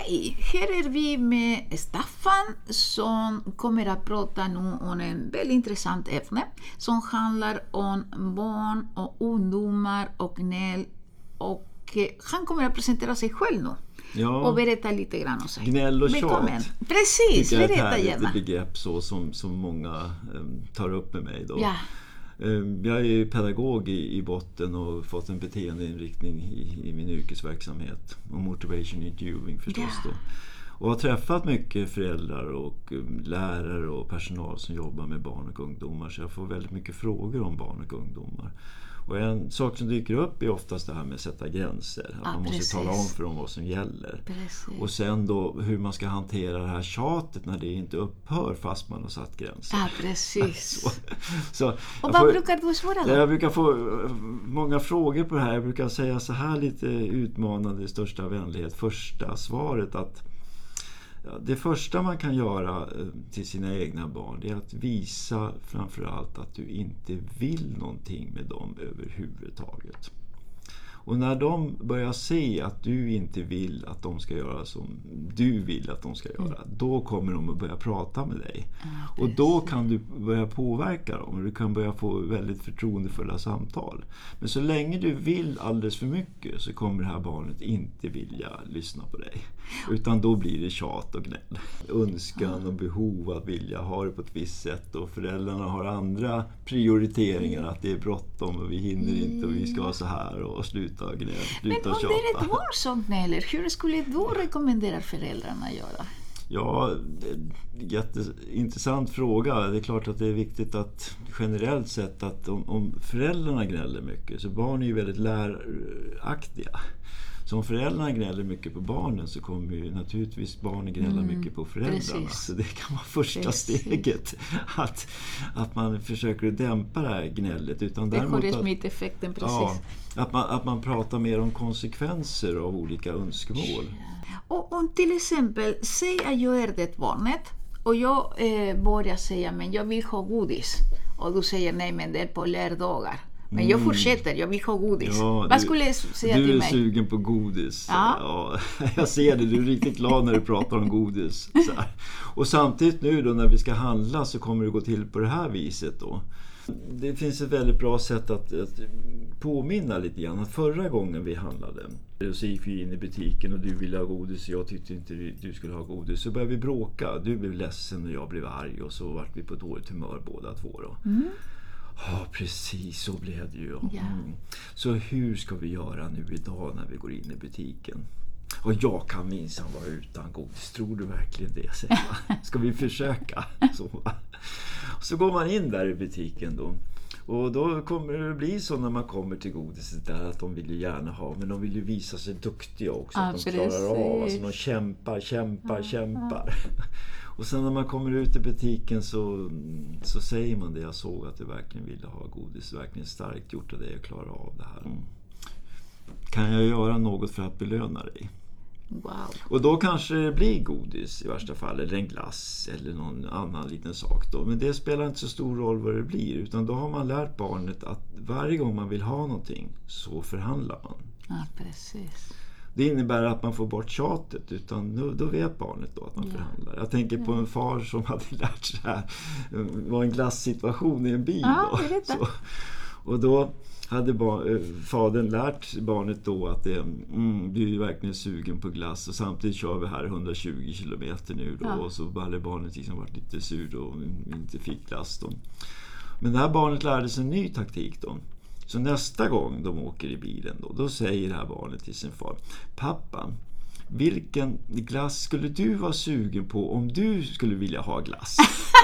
Okej, här är vi med Staffan som kommer att prata nu om en väldigt intressant ämne som handlar om barn och ungdomar och gnäll. Och eh, han kommer att presentera sig själv nu Ja, och berätta lite grann om sig. gnäll och Välkommen. tjat. Precis, tycker jag är ett berätta gärna. begrepp så, som, som många em, tar upp med mig. Då. Ja, Jag är pedagog i, botten och fått en beteendeinriktning i, i min yrkesverksamhet. Och motivation interviewing förstås. Ja. Då. Och har träffat mycket föräldrar och em, lärare och personal som jobbar med barn och ungdomar. Så jag får väldigt mycket frågor om barn och ungdomar. Och en sak som dyker upp är oftast det här med att sätta gränser. Att Ja, man måste precis. tala om för dem vad som gäller. precis. Och sen då hur man ska hantera det här tjatet när det inte upphör fast man har satt gränser. Ja, precis. Så, så Och vad får, brukar du svara då? jag brukar få eh, många frågor på det här. Jag brukar säga så här lite utmanande i största vänlighet. Första svaret att det första man kan göra eh, till sina egna barn det är att visa framförallt att du inte vill någonting med dem överhuvudtaget. Och när de börjar se att du inte vill att de ska göra som du vill att de ska göra, då kommer de att börja prata med dig. Ja, Och då kan du börja påverka dem och du kan börja få väldigt förtroendefulla samtal. Men så länge du vill alldeles för mycket så kommer det här barnet inte vilja lyssna på dig. Utan då blir det tjat och gnäll. Önskan och behov att vilja ha det på ett visst sätt och föräldrarna har andra prioriteringar. Att det är bråttom och vi hinner inte och vi ska ha så här och sluta gnäll, Men sluta om det är tjata. ett barn som gnäller, hur skulle du rekommendera föräldrarna att göra? Ja, jätteintressant fråga. Det är klart att det är viktigt att generellt sett att om, om föräldrarna gnäller mycket, så barn är ju väldigt läraktiga. Så om föräldrarna gnäller mycket på barnen så kommer ju naturligtvis barnen gnälla mycket på föräldrarna. precis. Så det kan vara första Precis. steget. Att, att man försöker dämpa det här gnället. Utan däremot att- smitteffekten precis. Ja, att, man, att man pratar mer om konsekvenser av olika önskemål. Och om till exempel, säg att jag är det barnet och jag eh, börjar säga men jag vill ha godis. Och du säger nej men det är på lärdagar. Men jag fortsätter, jag vill ha godis. Mm. Ja, Vad du- skulle du säga Du till är mig? sugen på godis. Ja. jag ser det, du är riktigt glad när du pratar om godis. Och samtidigt nu då när vi ska handla så kommer det gå till på det här viset då. Det finns ett väldigt bra sätt att, att påminna lite grann. Att förra gången vi handlade så gick vi in i butiken och du ville ha godis och jag tyckte inte du skulle ha godis. Så började vi bråka. Du blev ledsen och jag blev arg och så vart vi på dåligt humör båda två. Då. Ja, precis så blev det ju. Mm. Så hur ska vi göra nu idag när vi går in i butiken? Och jag kan minsann vara utan godis. Tror du verkligen det? säger jag. Ska vi försöka? Så, så går man in där i butiken då. Och då kommer det bli så när man kommer till godiset där att de vill ju gärna ha, men de vill ju visa sig duktiga också. Ja, att de klarar av, alltså precis. de kämpar, kämpar, kämpar. Och sen när man kommer ut i butiken så, så säger man det. Jag såg att du verkligen ville ha godis. Verkligen starkt gjort av dig att klara av det här. Mm. Kan jag göra något för att belöna dig? Wow. Och då kanske det blir godis i värsta fall, eller en glass eller någon annan liten sak. Då. Men det spelar inte så stor roll vad det blir. Utan då har man lärt barnet att varje gång man vill ha någonting så förhandlar man. Ja, precis. Det innebär att man får bort tjatet, utan då, då vet barnet då att man Ja. förhandlar. Jag tänker på en far som hade lärt sig det här. Det var en glassituation i en bil. Ja, då. Och då hade eh, fadern lärt barnet då att det, mm, du är verkligen sugen på glass och samtidigt kör vi här 120 kilometer nu då Ja. och så hade barnet liksom varit lite sur och inte fick glass då. Men det här barnet lärde sig en ny taktik då. Så nästa gång de åker i bilen då, då säger det här barnet till sin far Pappa, vilken glass skulle du vara sugen på om du skulle vilja ha glass?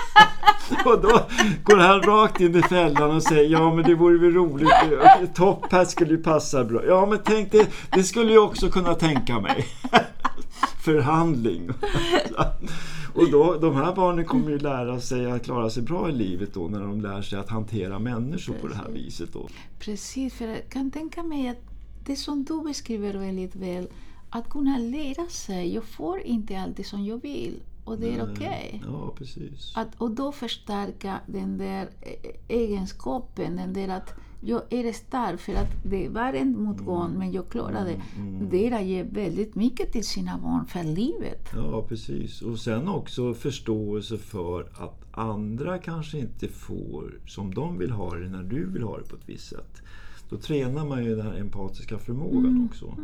och då går han rakt in i fällan och säger Ja men det vore väl roligt, topp här skulle ju passa bra. Ja men tänk det, det skulle jag också kunna tänka mig. Förhandling. Och då, de här barnen kommer ju lära sig att klara sig bra i livet då när de lär sig att hantera människor på det här viset. Då. Precis, för jag kan tänka mig att det som du beskriver väldigt väl, att kunna lära sig, jag får inte alltid som jag vill och det är okej. Ja, precis. Att, och då förstärka den där eh, egenskapen, den där att jag är stark för att det var en motgång men jag klarade Mm, det. är att ge väldigt mycket till sina barn för livet. Ja, precis. Och sen också förståelse för att andra kanske inte får som de vill ha det när du vill ha det på ett visst sätt. Då tränar man ju den här empatiska förmågan också.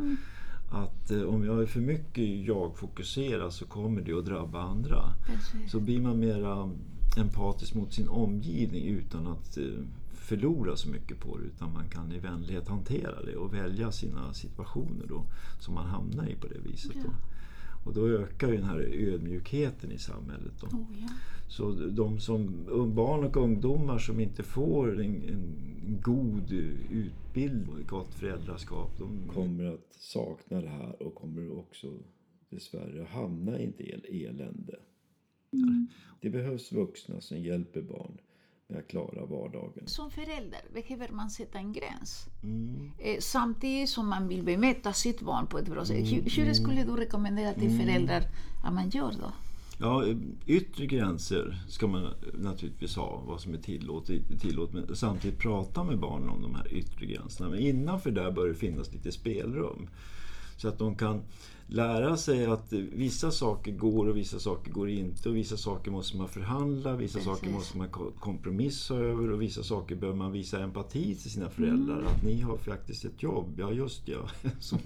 Att eh, om jag är för mycket jag-fokuserad så kommer det att drabba andra. Precis. Så blir man mera empatisk mot sin omgivning utan att eh, förlora så mycket på det. Utan man kan i vänlighet hantera det och välja sina situationer då, som man hamnar i på det viset. Då. Och då ökar ju den här ödmjukheten i samhället. Då. Oh, ja. Så de som, barn och ungdomar som inte får en, en god utbildning och ett gott föräldraskap, de kommer att sakna det här och kommer också dessvärre hamna i ett el- elände. Det behövs vuxna som hjälper barn med att klara vardagen. Som förälder behöver man sätta en gräns. Mm. Eh, samtidigt som man vill bemöta sitt barn på ett bra sätt. Hur, Mm. hur skulle du rekommendera till föräldrar att man gör då? Ja, yttre gränser ska man naturligtvis ha, vad som är tillåtet, tillåtet men samtidigt prata med barnen om de här yttre gränserna. Men innanför där bör det finnas lite spelrum. Så att de kan lära sig att vissa saker går och vissa saker går inte och vissa saker måste man förhandla, vissa Precis. saker måste man ko- kompromissa över och vissa saker bör man visa empati till sina föräldrar. Att ni har faktiskt ett jobb, ja just ja. Så,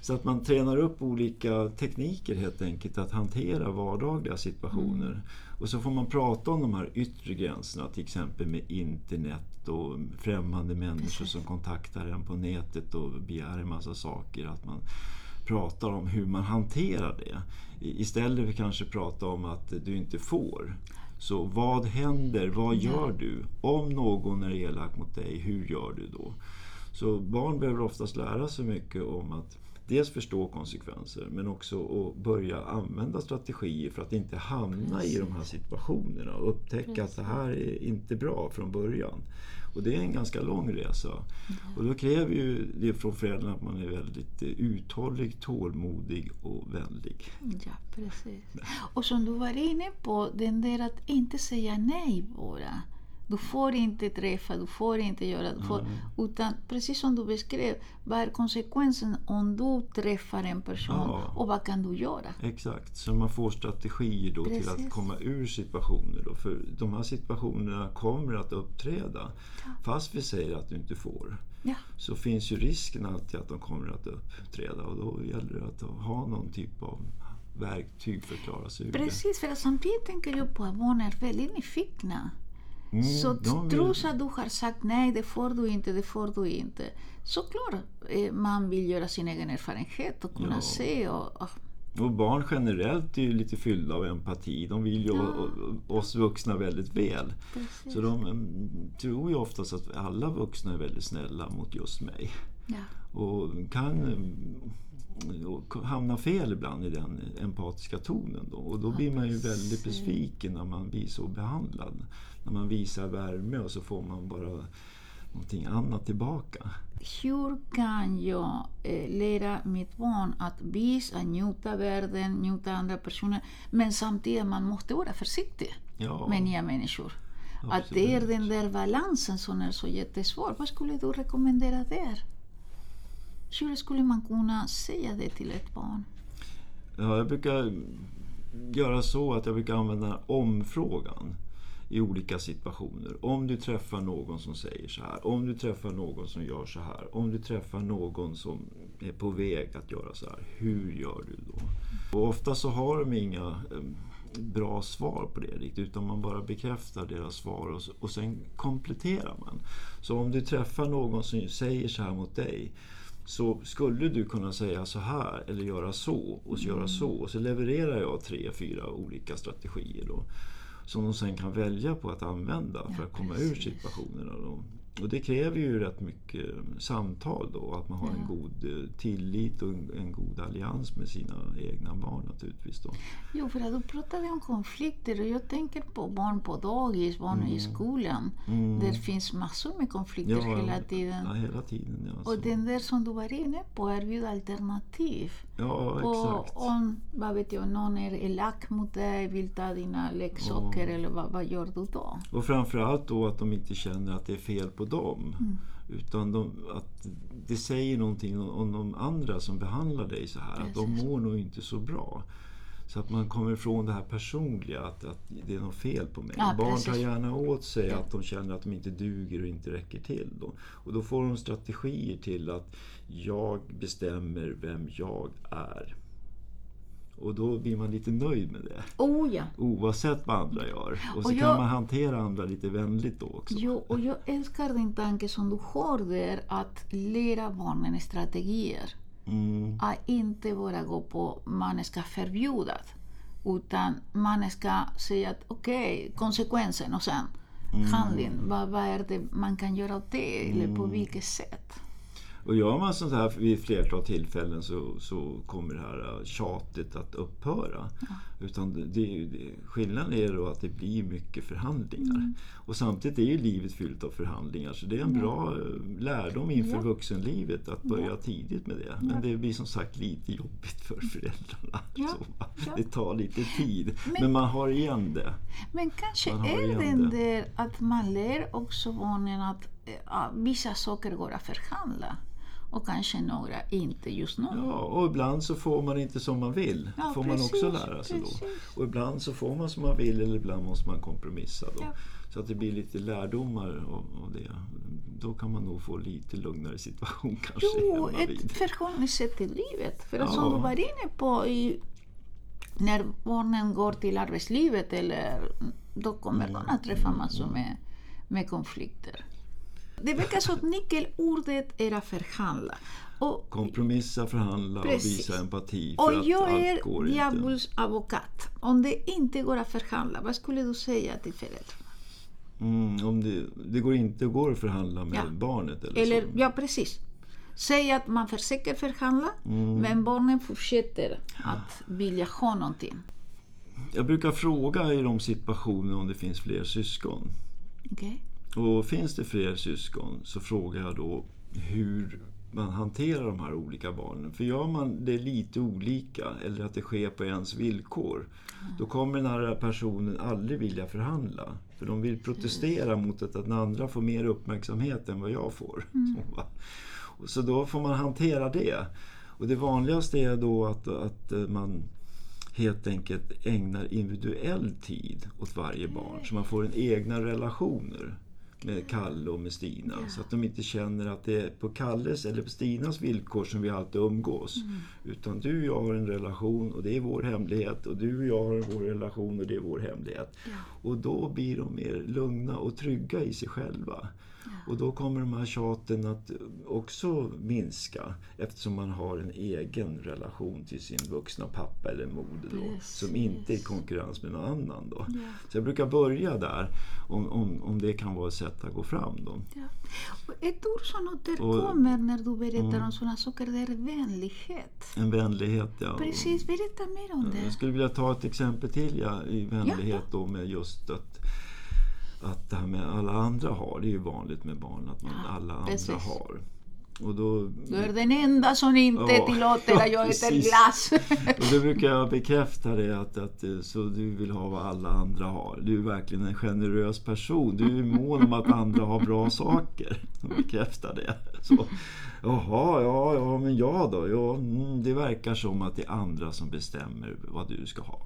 så att man tränar upp olika tekniker helt enkelt att hantera vardagliga situationer. Och så får man prata om de här yttre gränserna, till exempel med internet och främmande människor som kontaktar en på nätet och begär en massa saker. Att man pratar om hur man hanterar det. Istället för kanske prata om att du inte får. Så vad händer? Vad gör du? Om någon är elak mot dig, hur gör du då? Så barn behöver oftast lära sig mycket om att dels förstå konsekvenser men också att börja använda strategier för att inte hamna i de här situationerna och upptäcka att det här är inte bra från början. Och det är en ganska lång resa. Och då kräver ju det från föräldrarna att man är väldigt eh, uthållig, tålmodig och vänlig. Ja, precis. Och som du var inne på, den där att inte säga nej bara. Du får inte träffa, du får inte göra, du får, utan precis som du beskrev, vad är konsekvensen om du träffar en person Ja. och vad kan du göra? Exakt, så man får strategier då till Precis. att komma ur situationer. Då, för de här situationerna kommer att uppträda. Fast vi säger att du inte får. Ja, Så finns ju risken alltid att de kommer att uppträda och då gäller det att ha någon typ av verktyg för att klara sig ur det. precis. För samtidigt tänker jag på att barn är väldigt nyfikna. Mm, Så vill- trots att du har sagt nej, det får du inte, det får du inte. Såklart eh, man vill göra sin egen erfarenhet och kunna Ja. se. Och, och, Och barn generellt är ju lite fyllda av empati. De vill ju Ja. oss vuxna väldigt väl. precis. Så de mm, tror ju oftast att alla vuxna är väldigt snälla mot just mig. ja. Och kan och hamna fel ibland i den empatiska tonen. Då. Och då blir man ju väldigt besviken när man blir så behandlad. När man visar värme och så får man bara någonting annat tillbaka. Hur kan jag eh, lära mitt barn att visa, njuta världen, njuta andra personer, men samtidigt man måste vara försiktig Ja, med nya människor. Att det är absolut. den där balansen som är så jättesvår. Vad skulle du rekommendera där? Hur skulle man kunna säga det till ett barn? Ja, jag brukar göra så att jag brukar använda omfrågan i olika situationer. Om du träffar någon som säger så här, om du träffar någon som gör så här, om du träffar någon som är på väg att göra så här, hur gör du då? Och ofta så har de inga bra svar på det riktigt, utan man bara bekräftar deras svar och, och sen kompletterar man. Så om du träffar någon som säger så här mot dig, så skulle du kunna säga så här eller göra så och så göra så. Och så levererar jag tre, fyra olika strategier då. Som de sen kan välja på att använda för Ja, att komma ur precis. situationerna. Och det kräver ju rätt mycket samtal då. Att man har en Ja. god eh, tillit och en, god allians med sina egna barn naturligtvis. Då. Jo, för att du pratade om konflikter och jag tänker på barn på dagis, barn i skolan. Mm. Där finns massor med konflikter hela tiden. Ja, hela tiden. Ja, Och den där som du var inne på, erbjuda alternativ. Ja, Och exakt. om, vad vet jag, någon är elak mot dig, vill ta dina leksaker eller vad, vad gör du då? Och framförallt då att de inte känner att det är fel på dem. Mm. Utan de, att det säger någonting om, de andra som behandlar dig så här. Att de Precis. mår nog inte så bra. Så att man kommer ifrån det här personliga, att, att det är något fel på mig. Ja, Barn precis. tar gärna åt sig att de känner att de inte duger och inte räcker till. Då. Och då får de strategier till att jag bestämmer vem jag är. Och då blir man lite nöjd med det. Oh ja! Oavsett vad andra gör. Och så Och kan jag- man hantera andra lite vänligt då också. Jo, och jag älskar din tanke som du har där att lära barnen strategier. Mm, Att inte bara gå på man ska förbjuda. Utan man ska säga att okej, konsekvensen och sen handling. Vad, vad är det man kan göra åt det? Eller på vilket sätt? Och gör man sånt här vid flertal tillfällen så, så kommer det här tjatet att upphöra. Utan det, det, skillnaden är då att det blir mycket förhandlingar. Och samtidigt är ju livet fyllt av förhandlingar så det är en bra eh, lärdom inför Ja. vuxenlivet att börja tidigt med det. Men det blir som sagt lite jobbigt för föräldrarna. Ja. Va? Ja. Det tar lite tid. Men- Men man har igen det. Men kanske är det det. där att man lär också barnen att eh, ja, vissa saker går att förhandla och kanske några inte just nu. Ja, och ibland så får man inte som man vill. Ja, får man också precis, lära sig precis. då. Och ibland så får man som man vill eller ibland måste man kompromissa då. Ja. Så att det blir lite lärdomar av, det. Då kan man nog få lite lugnare situation kanske Jo, ett förhållningssätt till livet. För Ja. som du var inne på, i, när barnen går till arbetslivet eller, då kommer de att träffa massor med, med konflikter. Det verkar som att nyckelordet är att förhandla. Och, Kompromissa, förhandla och Precis. visa empati och jag är djävuls advokat. Om det inte går att förhandla, vad skulle du säga till föräldrarna? Mm, om det, det går inte går att förhandla med Ja. barnet eller, Eller, så. ja precis. Säg att man försöker förhandla, Mm. men barnen fortsätter att vilja ha någonting. Jag brukar fråga i de situationerna om det finns fler syskon. Okej? Och finns det fler syskon så frågar jag då hur man hanterar de här olika barnen. För gör man det lite olika eller att det sker på ens villkor då kommer den här personen aldrig vilja förhandla. För de vill protestera mot att den andra får mer uppmärksamhet än vad jag får. Och Så då får man hantera det. Och det vanligaste är då att, att eh, man helt enkelt ägnar individuell tid åt varje barn. Så man får en egna relationer med Kalle och med Stina. Så att de inte känner att det är på Kalles eller på Stinas villkor som vi alltid umgås. Utan du och jag har en relation och det är vår hemlighet. Och du och jag har vår relation och det är vår hemlighet. Och då blir de mer lugna och trygga i sig själva. Och då kommer de här tjaten att också minska eftersom man har en egen relation till sin vuxna pappa eller moder då, Precis. som inte är i konkurrens med någon annan. Då. Så jag brukar börja där om, om, om det kan vara ett sätt att gå fram. Då. Ja. Ett ord som återkommer när du berättar Mm. om sådana saker, det är vänlighet. En vänlighet, ja. Precis, berätta mer om Jag det. skulle vilja ta ett exempel till ja, i vänlighet då med just att, att det här med alla andra har, det är ju vanligt med barn att man alla andra precis. har. Och då, Du är den enda som inte Ja, tillåter att jag äter precis. glass. och då brukar jag bekräfta det att, att så du vill ha vad alla andra har. Du är verkligen en generös person. Du är mån om att andra har bra saker. Jag bekräftar det. Så, Jaha, ja, ja, men jag då? Ja, mm, det verkar som att det är andra som bestämmer vad du ska ha.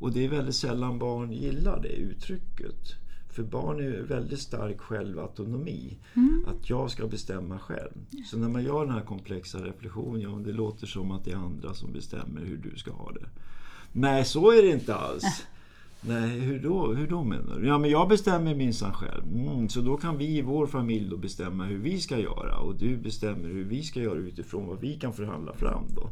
Och det är väldigt sällan barn gillar det uttrycket. För barn är väldigt stark självautonomi. Att jag ska bestämma själv. Så när man gör den här komplexa reflektionen, ja, det låter som att det är andra som bestämmer hur du ska ha det. Nej, så är det inte alls. Nej, hur då, hur då menar du? Ja, men jag bestämmer minsann själv. Mm, så då kan vi i vår familj då bestämma hur vi ska göra. Och du bestämmer hur vi ska göra utifrån vad vi kan förhandla fram då.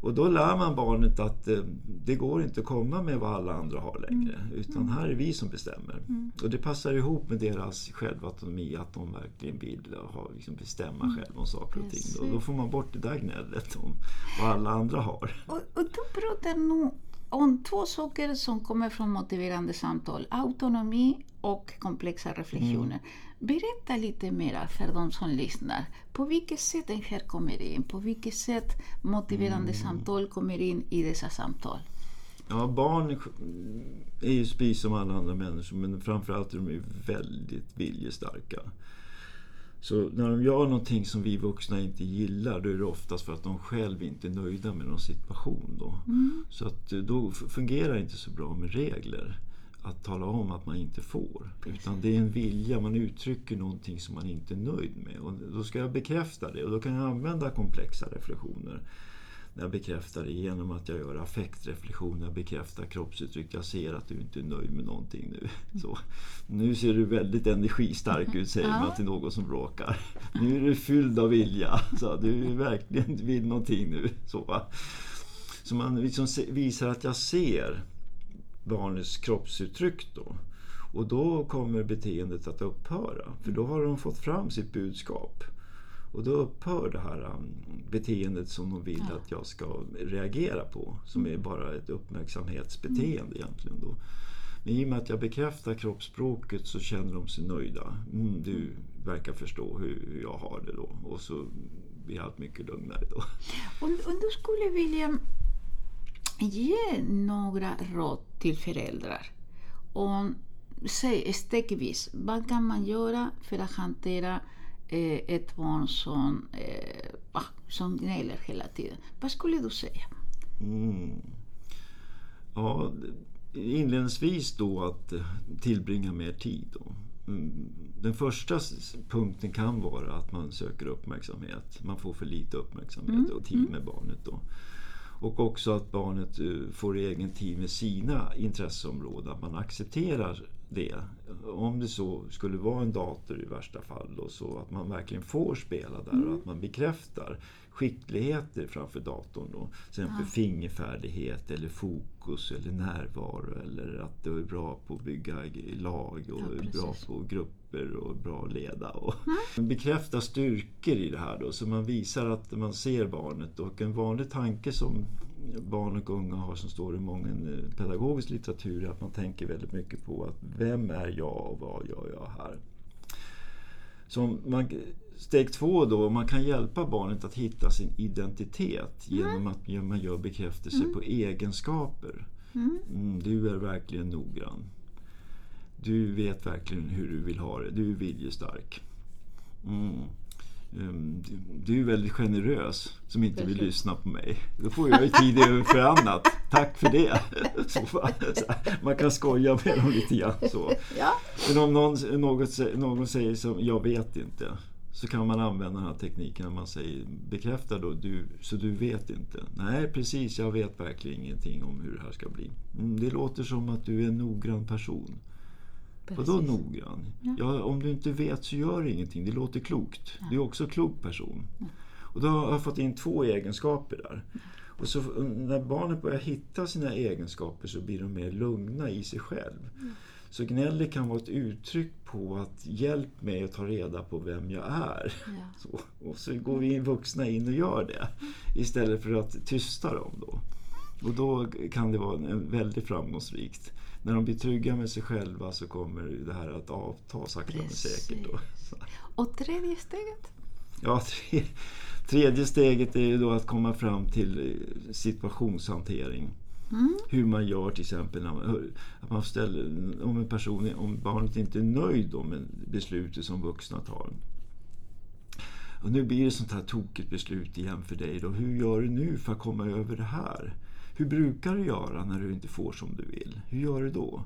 Och då lär man barnet att eh, det går inte att komma med vad alla andra har längre. Utan här är vi som bestämmer. Och det passar ihop med deras självautonomi att de verkligen vill ha, liksom bestämma själva om saker och ting. Då, då får man bort det där gnället om vad alla andra har. Och, och du pratar nu om två saker som kommer från motiverande samtal. Autonomi och komplexa reflektioner. Berätta lite mer för de som lyssnar. På vilket sätt den här kommer in? På vilket sätt motiverande Mm. samtal kommer in i dessa samtal? Ja, barn är ju precis som alla andra människor men framförallt är de väldigt viljestarka. Så när de gör någonting som vi vuxna inte gillar då är det oftast för att de själv inte är nöjda med någon situation. Då. Så att eh, då fungerar det inte så bra med regler. Att tala om att man inte får. Utan det är en vilja, man uttrycker någonting som man inte är nöjd med. Och då ska jag bekräfta det och då kan jag använda komplexa reflektioner. När jag bekräftar det genom att jag gör affektreflektion, jag bekräftar kroppsuttryck. Jag ser att du inte är nöjd med någonting nu. Så, nu ser du väldigt energistark ut, säger man till någon som bråkar. Nu är du fylld av vilja. Så, du verkligen vill någonting nu. Så, så man liksom visar att jag ser barnets kroppsuttryck då. Och då kommer beteendet att upphöra. För då har de fått fram sitt budskap. Och då upphör det här um, beteendet som de vill att jag ska reagera på. Som är bara ett uppmärksamhetsbeteende egentligen. Då. Men i och med att jag bekräftar kroppsspråket så känner de sig nöjda. Mm, du verkar förstå hur hur jag har det då. Och så blir allt mycket lugnare då. Om, om du skulle vilja ge några råd till föräldrar om, säg stegvis, vad kan man göra för att hantera eh, ett barn som, eh, som gnäller hela tiden? Vad skulle du säga? Mm. Ja, inledningsvis då att eh, tillbringa mer tid. Då. Mm. Den första punkten kan vara att man söker uppmärksamhet. Man får för lite uppmärksamhet och tid med barnet. Då. Och också att barnet eh, får egen tid med sina intresseområden. Att man accepterar det. Om det så skulle vara en dator i värsta fall. Då, så att man verkligen får spela där och att man bekräftar skickligheter framför datorn. Då. Till exempel fingerfärdighet eller fokus eller närvaro. Eller att du är bra på att bygga lag och Ja, bra på grupper och bra att leda. Och Bekräfta styrkor i det här då, så man visar att man ser barnet. Och en vanlig tanke som barn och unga har som står i många eh, pedagogisk litteratur är att man tänker väldigt mycket på att vem är jag och vad gör jag här? Så man, steg två då, man kan hjälpa barnet att hitta sin identitet genom att man gör bekräftelse på egenskaper. Mm, du är verkligen noggrann. Du vet verkligen hur du vill ha det. Du är viljestark. Mm. Um, du, du är väldigt generös som inte vill lyssna på mig. Då får jag ju tid över för annat. Tack för det. Man kan skoja med dem lite grann. Så. Men om någon, något, någon säger som jag vet inte. Så kan man använda den här tekniken när man säger bekräfta då, du, så du vet inte. Nej precis, jag vet verkligen ingenting om hur det här ska bli. Mm, det låter som att du är en noggrann person. Vadå precis. noggrann? Ja, om du inte vet så gör det ingenting. Det låter klokt. Du är också en klok person. Och då har jag fått in två egenskaper där. Och så när barnet börjar hitta sina egenskaper så blir de mer lugna i sig själv. Så gnället kan vara ett uttryck på att hjälp mig att ta reda på vem jag är. Ja. Så, och så går vi vuxna in och gör det. Istället för att tysta dem då. Och då kan det vara väldigt framgångsrikt. När de blir trygga med sig själva så kommer det här att avta sakta men säkert. Då. Och tredje steget? Ja, tre, tredje steget är ju då att komma fram till eh, situationshantering. Hur man gör till exempel när man, att man ställer, om en person, om barnet inte är nöjd med beslutet som vuxna tar. Och nu blir det sånt här tokigt beslut igen för dig. Då. Hur gör du nu för att komma över det här? Hur brukar du göra när du inte får som du vill? Hur gör du då?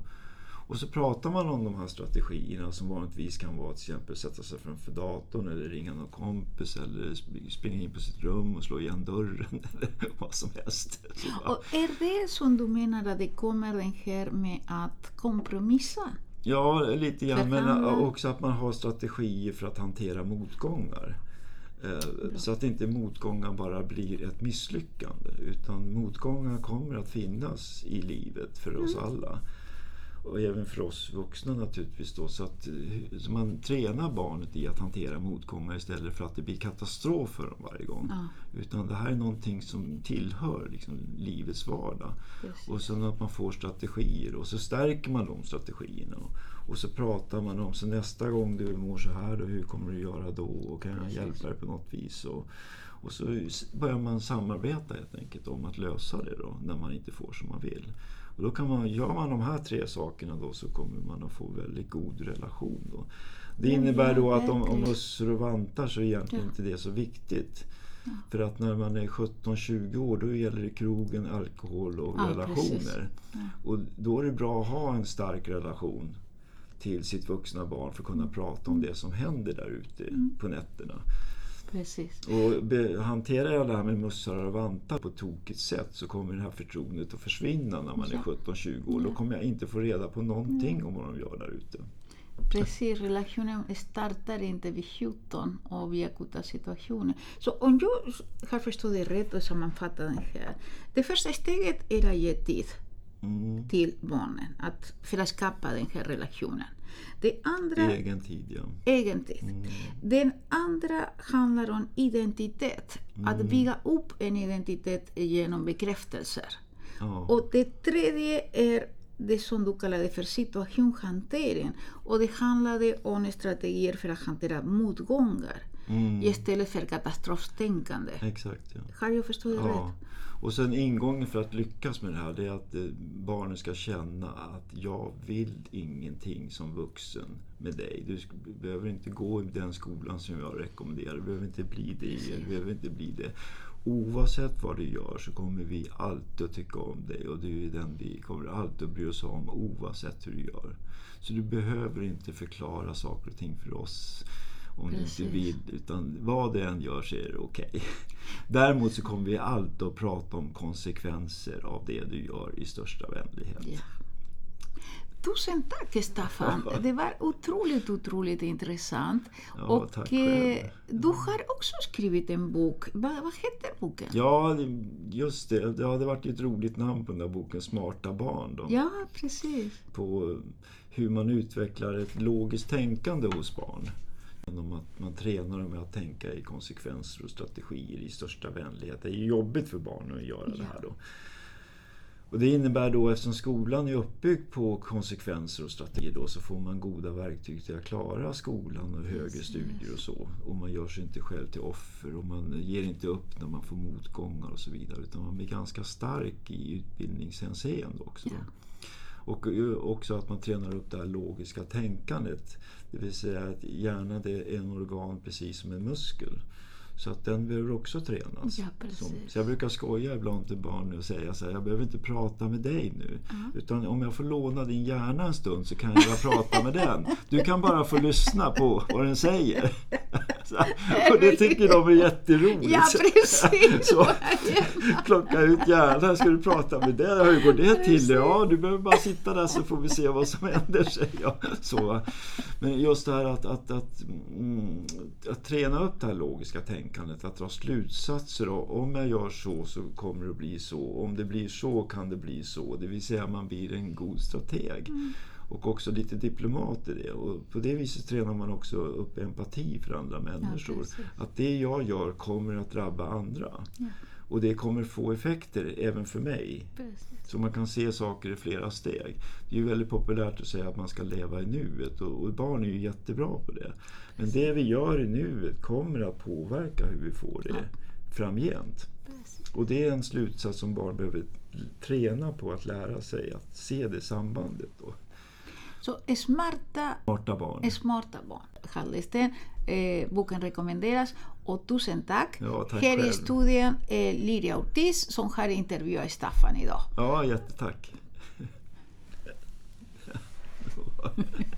Och så pratar man om de här strategierna som vanligtvis kan vara till exempel sätta sig framför datorn eller ringa någon kompis eller sp- springa in på sitt rum och slå igen dörren eller vad som helst. Och är det som du menar att det kommer den här med att kompromissa? Ja, lite grann. Men också att man har strategier för att hantera motgångar. Eh, Så att inte motgångar bara blir ett misslyckande. Utan motgångar kommer att finnas i livet för oss alla. och även för oss vuxna naturligtvis. Då, så att eh, så man tränar barnet i att hantera motgångar istället för att det blir katastrof för dem varje gång. Ja. Utan det här är någonting som tillhör liksom, livets vardag. Precis. Och sen att man får strategier och så stärker man de strategierna. Och, och så pratar man om, så nästa gång du mår så här, då, hur kommer du göra då? Och kan jag hjälpa dig på något vis? Och, och så börjar man samarbeta helt enkelt om att lösa det då, när man inte får som man vill. Och då kan man, gör man de här tre sakerna då så kommer man att få väldigt god relation. Då. Det Ja, innebär då att om, om mössor och vantar så är egentligen Ja. inte det så viktigt. För att när man är 17-20 år då gäller det krogen, alkohol och Ja, relationer. Ja. Och då är det bra att ha en stark relation till sitt vuxna barn för att kunna prata om det som händer där ute på nätterna. Precis. Och be, hanterar jag det här med mössor och vantar på ett tokigt sätt så kommer det här förtroendet att försvinna när man är Ja. 17-20 år. Då kommer jag inte få reda på någonting om vad de gör där ute. Precis, relationen startar inte vid 17 och vid akuta situationer. Så om jag har förstått det rätt och sammanfattat det här. Det första steget är att ge tid Mm. till barnen att, för att skapa den här relationen. Det andra, Egen tid, ja. egen tid. Mm. Den andra handlar om identitet. Att bygga upp en identitet genom bekräftelser. ja. Och det tredje är det som du kallade för situationshantering. Och det handlade om strategier för att hantera motgångar Mm. istället för katastroftänkande. Exakt, ja. Har jag förstått det Ja. rätt? Och sen ingången för att lyckas med det här det är att eh, barnen ska känna att jag vill ingenting som vuxen med dig. Du behöver inte gå i den skolan som jag rekommenderar. Du behöver inte bli det. Du behöver inte bli det. Oavsett vad du gör så kommer vi alltid att tycka om dig och du är den vi kommer alltid att bry oss om oavsett hur du gör. Så du behöver inte förklara saker och ting för oss om du Precis. inte vill. Utan vad det än gör så är det okej. Däremot så kommer vi alltid att prata om konsekvenser av det du gör i största vänlighet. Ja. Tusen tack Staffan. Det var otroligt, otroligt intressant. Ja, och eh, du har också skrivit en bok. Vad, vad heter boken? Ja, just det. Det hade varit ett roligt namn på den där boken, Smarta barn. Då, Ja, precis. På hur man utvecklar ett logiskt tänkande hos barn. Genom att man tränar dem med att tänka i konsekvenser och strategier i största vänlighet. Det är jobbigt för barnen att göra det här då. Och det innebär då, eftersom skolan är uppbyggd på konsekvenser och strategier då, så får man goda verktyg till att klara skolan och högre studier och så. Och man gör sig inte själv till offer och man ger inte upp när man får motgångar och så vidare. Utan man blir ganska stark i utbildningshänseende också. Då. Och ju också att man tränar upp det här logiska tänkandet. Det vill säga att hjärnan är en organ precis som en muskel. Så att den behöver också tränas. Ja. Som- så jag brukar skoja ibland till barn och säga så här, jag behöver inte prata med dig nu. Utan om jag får låna din hjärna en stund så kan jag prata med den. Du kan bara få lyssna på vad den säger. Så, och det tycker de är jätteroligt. Ja, precis. Så, plocka ut hjärnan, ska du prata med det? Hur går det till? Ja, du behöver bara sitta där så får vi se vad som händer, säger jag. Så, men just det här att, att, att, mm, att träna upp det här logiska tänkandet, att dra slutsatser. Och om jag gör så så kommer det att bli så. Om det blir så kan det bli så. Det vill säga man blir en god strateg. Och också lite diplomat i det. Och på det viset tränar man också upp empati för andra människor. precis. att det jag gör kommer att drabba andra. Och det kommer få effekter även för mig. Precis. Så man kan se saker i flera steg. Det är ju väldigt populärt att säga att man ska leva i nuet och, och barn är ju jättebra på det. Men det vi gör i nuet kommer att påverka hur vi får det framgent. Precis. Och det är en slutsats som barn behöver träna på att lära sig att se det sambandet. Då. Så smarta Smarta barn. Smarta barn. Kalles den. Eh, boken rekommenderas. Och tusen tack. Ja, tack Här i själv. studien är Liria Ortiz som har intervjuat Staffan idag. Ja, jättetack.